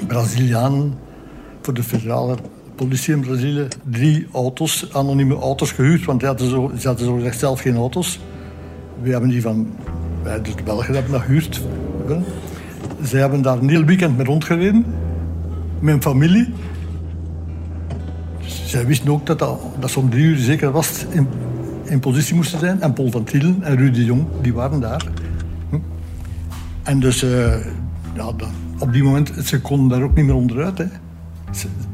Brazilianen, voor de federale politie in Brazilië drie auto's, anonieme auto's gehuurd, want die hadden ze hadden zo gezegd zelf geen auto's. We hebben die van, wij dus de Belgen hebben dat gehuurd. Zij hebben daar een heel weekend mee rondgereden, een familie. Zij wisten ook dat, dat, dat zo'n drie uur zeker was in, in positie moesten zijn. En Paul van Tielen en Ruud de Jong, die waren daar. En dus, uh, ja, op die moment, ze konden daar ook niet meer onderuit. Hè.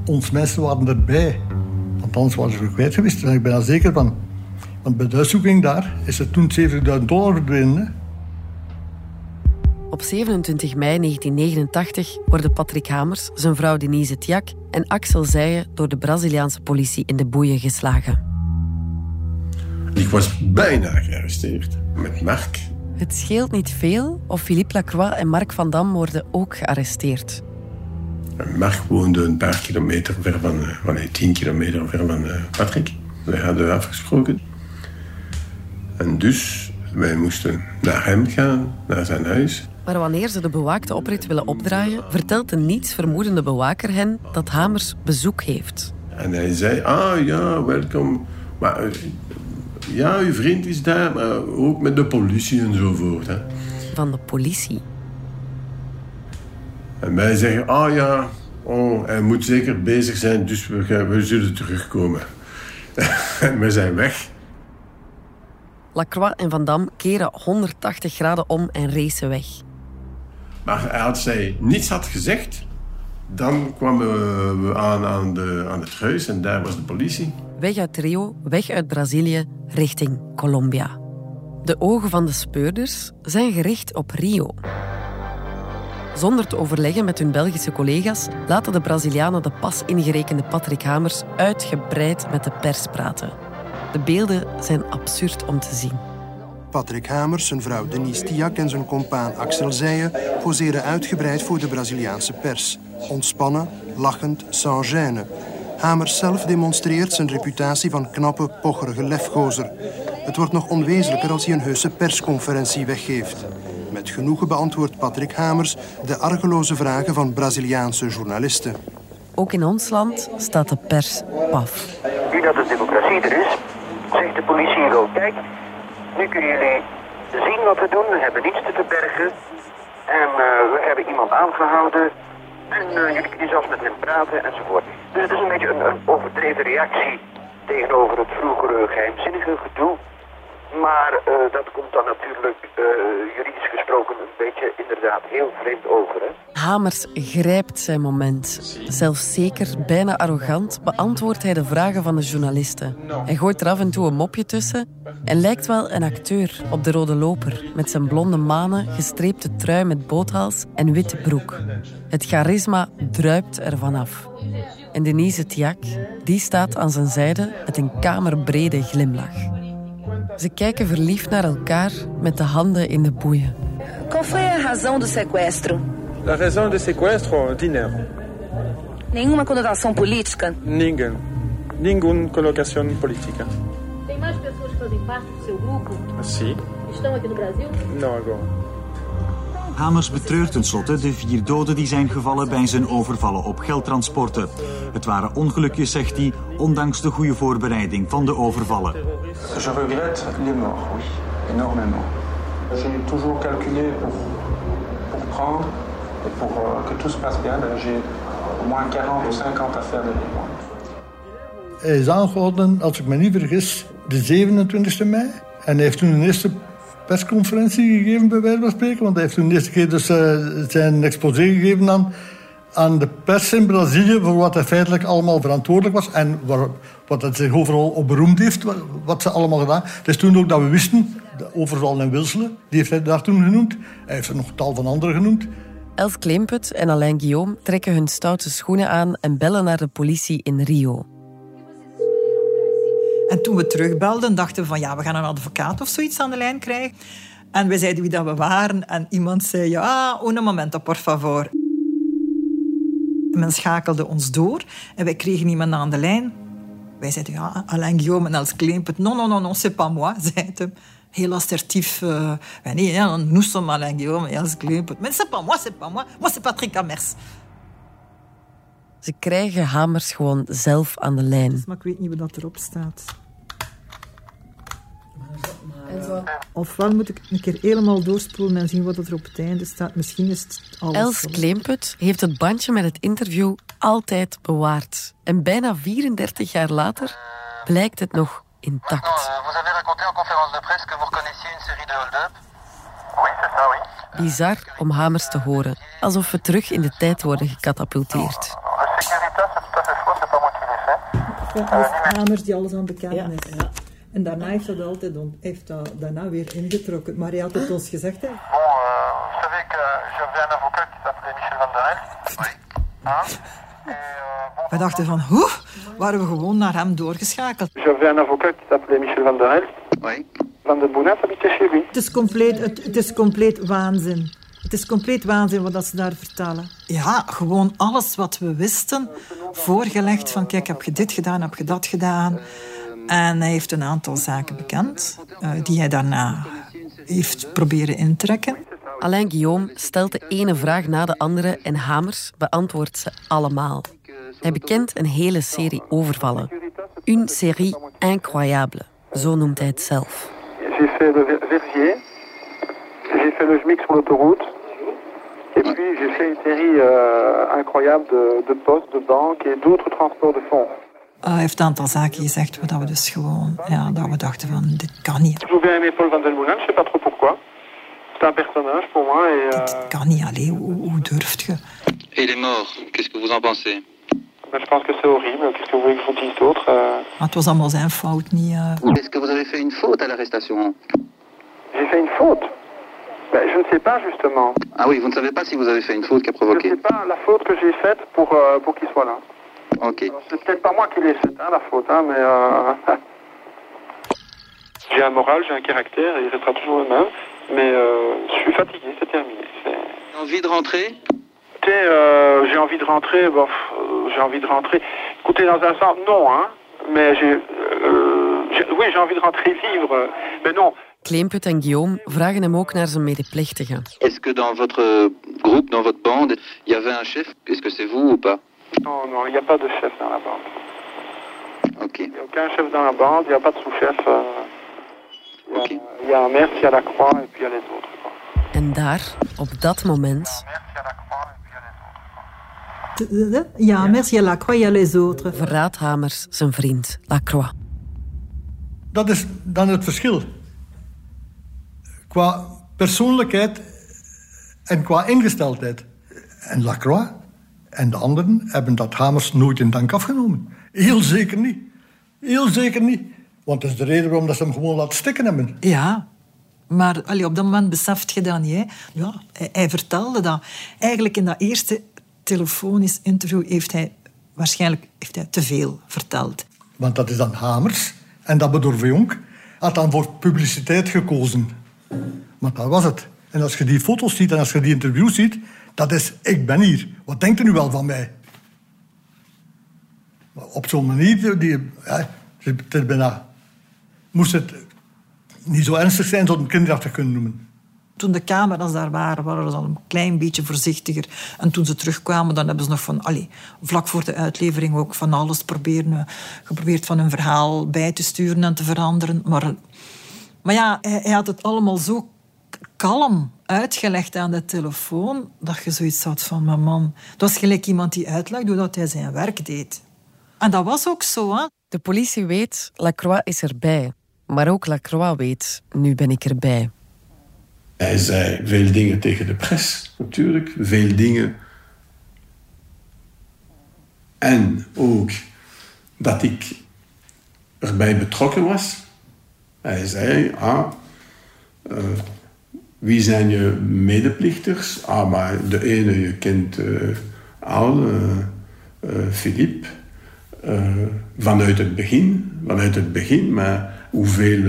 Ons mensen waren erbij. Want anders waren ze kwijt geweest. Daar ben ik bijna zeker van. Want bij de uitzoeking daar is er toen 70.000 dollar verdwenen. Op 27 mei 1989 worden Patrick Hamers, zijn vrouw Denise Tiak en Axel Zijen door de Braziliaanse politie in de boeien geslagen. Ik was bijna gearresteerd met Mark. Het scheelt niet veel of Philippe Lacroix en Mark van Dam worden ook gearresteerd. Mark woonde een paar kilometer ver van, uh, nee, tien kilometer ver van uh, Patrick. Wij hadden afgesproken. En dus, wij moesten naar hem gaan, naar zijn huis. Maar wanneer ze de bewaakte oprit willen opdraaien, vertelt de nietsvermoedende bewaker hen dat Hamers bezoek heeft. En hij zei, ah ja, welkom. Maar eh, ja, uw vriend is daar, maar ook met de politie enzovoort. Hè. Van de politie? En wij zeggen, ah ja, oh, hij moet zeker bezig zijn, dus we, gaan, we zullen terugkomen. en we zijn weg. Lacroix en Van Dam keren 180 graden om en racen weg. Maar als zij niets had gezegd, dan kwamen we aan aan, de, aan het huis en daar was de politie. Weg uit Rio, weg uit Brazilië, richting Colombia. De ogen van de speurders zijn gericht op Rio. Zonder te overleggen met hun Belgische collega's laten de Brazilianen de pas ingerekende Patrick Hamers uitgebreid met de pers praten. De beelden zijn absurd om te zien. Patrick Hamers, zijn vrouw Denise Tiak en zijn compaan Axel Zeijen poseren uitgebreid voor de Braziliaanse pers. Ontspannen, lachend, sans gêne. Hamers zelf demonstreert zijn reputatie van knappe, pocherige lefgozer. Het wordt nog onwezenlijker als hij een heuse persconferentie weggeeft. Met genoegen beantwoordt Patrick Hamers de argeloze vragen van Braziliaanse journalisten. Ook in ons land staat de pers paf. Nu dat de democratie er is, zegt de politie hier ook, kijk, nu kunnen jullie zien wat we doen, we hebben niets te verbergen. En uh, we hebben iemand aangehouden en uh, jullie kunnen zelfs met hem praten enzovoort. Dus het is een beetje een, een overdreven reactie tegenover het vroegere geheimzinnige gedoe. Maar uh, dat komt dan natuurlijk uh, juridisch gesproken een beetje inderdaad heel vreemd over. Hè? Hamers grijpt zijn moment. Zelfzeker, bijna arrogant, beantwoordt hij de vragen van de journalisten. Hij gooit er af en toe een mopje tussen en lijkt wel een acteur op de rode loper met zijn blonde manen, gestreepte trui met boothals en witte broek. Het charisma druipt er vanaf. En Denise Tiak, die staat aan zijn zijde met een kamerbrede glimlach. Ze kijken verliefd naar elkaar met de handen in de boeien. Qual foi a razão do sequestro? A razão do sequestro? Dinheiro. Nenhuma conotação política? Ninguém. Nenhuma colocação política. Tem mais pessoas que fazem parte do seu grupo? Sim. Estão aqui no Brasil? Não agora. Hamers betreurt tenslotte de vier doden die zijn gevallen bij zijn overvallen op geldtransporten. Het waren ongelukjes, zegt hij, ondanks de goede voorbereiding van de overvallen. Je regrette les morts, oui, énormément. J'ai toujours calculé pour, pour prendre et pour uh, que tout se passe bien. J'ai au moins 40 ou 50 affaires de mémoire. Hij is aangehouden, als ik me niet vergis, de 27e mei. En hij heeft toen een eerste persconferentie gegeven, bij wijze van spreken. Want hij heeft toen de eerste keer dus, uh, zijn exposé gegeven aan, aan de pers in Brazilië... voor wat hij feitelijk allemaal verantwoordelijk was... en waar, wat hij zich overal op beroemd heeft, wat, ze allemaal gedaan. Het is toen ook dat we wisten, de overval in Wilselen, die heeft hij daar toen genoemd. Hij heeft er nog tal van anderen genoemd. Els Kleemput en Alain Guillaume trekken hun stoute schoenen aan... en bellen naar de politie in Rio. En toen we terugbelden, dachten we van ja, we gaan een advocaat of zoiets aan de lijn krijgen. En we zeiden wie dat we waren. En iemand zei ja, un momento, por favor. Men schakelde ons door en wij kregen iemand aan de lijn. Wij zeiden ja, Alain Guillaume en Els Kleemput. Non, non, non, non, c'est pas moi, zei. Heel assertief. Uh, nee, ja, nous sommes Alain Guillaume en Els. Mais c'est pas moi, c'est pas moi. Moi, c'est Patrick Amers. Ze krijgen Hamers gewoon zelf aan de lijn. Maar ik weet niet wat erop staat. Ofwel moet ik een keer helemaal doorspoelen en zien wat er op het einde staat. Misschien is het alles. Els Kleemput heeft het bandje met het interview altijd bewaard. En bijna 34 jaar later blijkt het nog intact. Vous avez raconté en conférence de presse que vous reconnaissiez une série de hold-up Oui, c'est ça, oui. Bizar om Hamers te horen, alsof we terug in de tijd worden gecatapulteerd. Securitas, c'est tout à fait faux, c'est pas moi qui l'ai fait. Dat is Hamers die alles aan bekend is. Ja. En daarna heeft dat altijd heeft dat daarna weer ingetrokken. Maar hij had het ons gezegd. Hè. Bon, euh, vous savez que j'avais un avocat qui s'appelait Michel Van der. Oui. We dachten van, hoe? Waren we gewoon naar hem doorgeschakeld. J'avais un avocat qui s'appelait Michel Van der. Oui. Van der Bounat habitait chez lui. Het is compleet, het, het is compleet waanzin. Het is compleet waanzin wat ze daar vertellen. Ja, gewoon alles wat we wisten, voorgelegd van kijk, heb je dit gedaan, heb je dat gedaan. En hij heeft een aantal zaken bekend, uh, die hij daarna heeft proberen intrekken. Alain Guillaume stelt de ene vraag na de andere en Hamers beantwoordt ze allemaal. Hij bekent een hele serie overvallen. Une série incroyable, zo noemt hij het zelf. J'ai fait le Verviers, j'ai fait le sur l'autoroute, et puis j'ai fait une série euh, incroyable de, de postes, de banques et d'autres transports de fonds. Uh, hij heeft een aantal zaken gezegd waar we dus gewoon, ja, dat we dachten van, dit kan niet. Je pouvais aimer Paul Van den Moulin, je sais pas trop pourquoi. C'est un personnage pour moi et... Euh... Dit kan niet, allee, hoe, hoe durft je? Et il est mort, qu'est-ce que vous en pensez? Ben, Je pense que c'est horrible, qu'est-ce que vous voulez que je vous dise d'autre euh... Het was allemaal zijn fout, niet... Uh... Est-ce que vous avez fait une faute à l'arrestation? J'ai fait une faute? Ben, Je ne sais pas, justement. Ah oui, vous ne savez pas si vous avez fait une faute qui a provoqué Je ne sais pas la faute que j'ai faite pour, euh, pour qu'il soit là. Ok. C'est peut-être pas moi qui l'ai faite, hein, la faute, hein, mais... Euh... J'ai un moral, j'ai un caractère, et il restera toujours le même. Mais euh, je suis fatigué, c'est terminé. C'est- Envie de rentrer? Écoutez, euh, j'ai envie de rentrer, bof, euh, j'ai envie de rentrer. Écoutez, dans un sens, non, hein. Mais j'ai... euh, j'ai- oui, j'ai envie de rentrer vivre, mais non. Kleemput en Guillaume vragen hem ook naar zijn medeplichtigen. Est-ce que dans votre groupe, dans votre bande, il y avait un chef Est-ce que c'est vous ou pas Non, non, il n'y a pas de chef dans la bande. Ok. Il n'y a aucun chef dans la bande, il n'y a pas de sous-chef. euh, Il y, a- il y a un maître, il y a la croix, et puis il y a les autres. quoi. En daar, op dat moment, Ja, merci à la croix, il y a les autres. verraadt Hamers zijn vriend Lacroix. Dat is dan het verschil. Qua persoonlijkheid en qua ingesteldheid. En Lacroix en de anderen hebben dat Hamers nooit in dank afgenomen. Heel zeker niet. Heel zeker niet. Want dat is de reden waarom dat ze hem gewoon laten stikken hebben. Ja, maar allee, op dat moment beseft je dat niet. Hè. Ja, hij, hij vertelde dat. Eigenlijk in dat eerste telefonisch interview heeft hij waarschijnlijk heeft hij te veel verteld. Want dat is dan Hamers. En dat Bedorf Jonk had dan voor publiciteit gekozen. Maar dat was het. En als je die foto's ziet en als je die interviews ziet, dat is ik ben hier. Wat denkt u nu wel van mij? Maar Op zo'n manier, die, ja, het. Moest het niet zo ernstig zijn, zou het kinderachtig kunnen noemen. Toen de camera's daar waren, waren ze al een klein beetje voorzichtiger. En toen ze terugkwamen, dan hebben ze nog van... Allee, vlak voor de uitlevering ook van alles proberen, eh, geprobeerd van hun verhaal bij te sturen en te veranderen. Maar, maar ja, hij, hij had het allemaal zo kalm uitgelegd aan de telefoon, dat je zoiets had van, mijn man... Het was gelijk iemand die uitlegde hoe dat hij zijn werk deed. En dat was ook zo, hè. De politie weet, Lacroix is erbij. Maar ook Lacroix weet, nu ben ik erbij. Hij zei veel dingen tegen de pers, natuurlijk. Veel dingen. En ook dat ik erbij betrokken was. Hij zei, ah, eh, wie zijn je medeplichters? Ah, maar de ene, je kent eh, al, eh, eh, vanuit het begin, vanuit het begin, maar hoeveel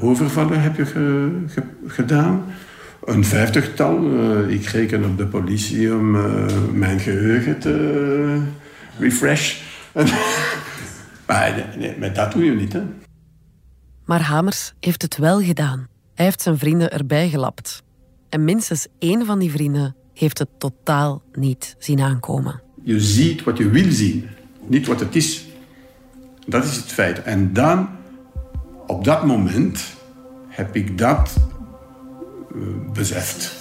overvallen heb je ge- ge- gedaan? Een vijftigtal. Ik reken op de politie om mijn geheugen te refresh. maar, nee, maar dat doe je niet, hè? Maar Hamers heeft het wel gedaan. Hij heeft zijn vrienden erbij gelapt. En minstens één van die vrienden heeft het totaal niet zien aankomen. Je ziet wat je wil zien, niet wat het is. Dat is het feit. En dan, op dat moment, heb ik dat eh, beseft.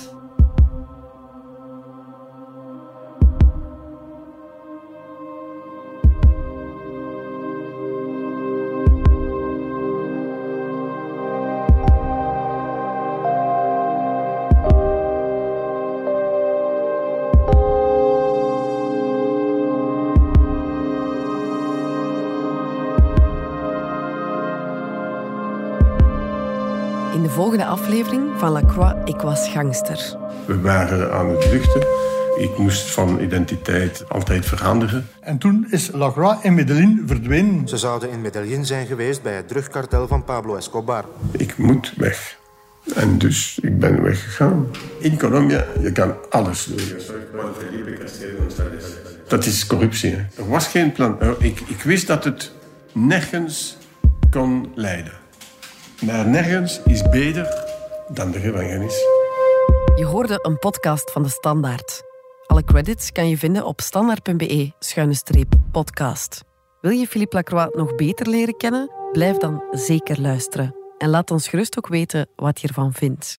Volgende aflevering van Lacroix Ik was gangster. We waren aan het vluchten. Ik moest van identiteit altijd veranderen. En toen is Lacroix in Medellin verdwenen. Ze zouden in Medellin zijn geweest bij het drugkartel van Pablo Escobar. Ik moet weg. En dus ik ben weggegaan. In Colombia, je kan alles doen. Dat is corruptie. hè. Er was geen plan. Ik, ik wist dat het nergens kon leiden. Maar nergens is beter dan de gevangenis. Je hoorde een podcast van de Standaard. Alle credits kan je vinden op standaard.be-podcast. Wil je Philippe Lacroix nog beter leren kennen? Blijf dan zeker luisteren. En laat ons gerust ook weten wat je ervan vindt.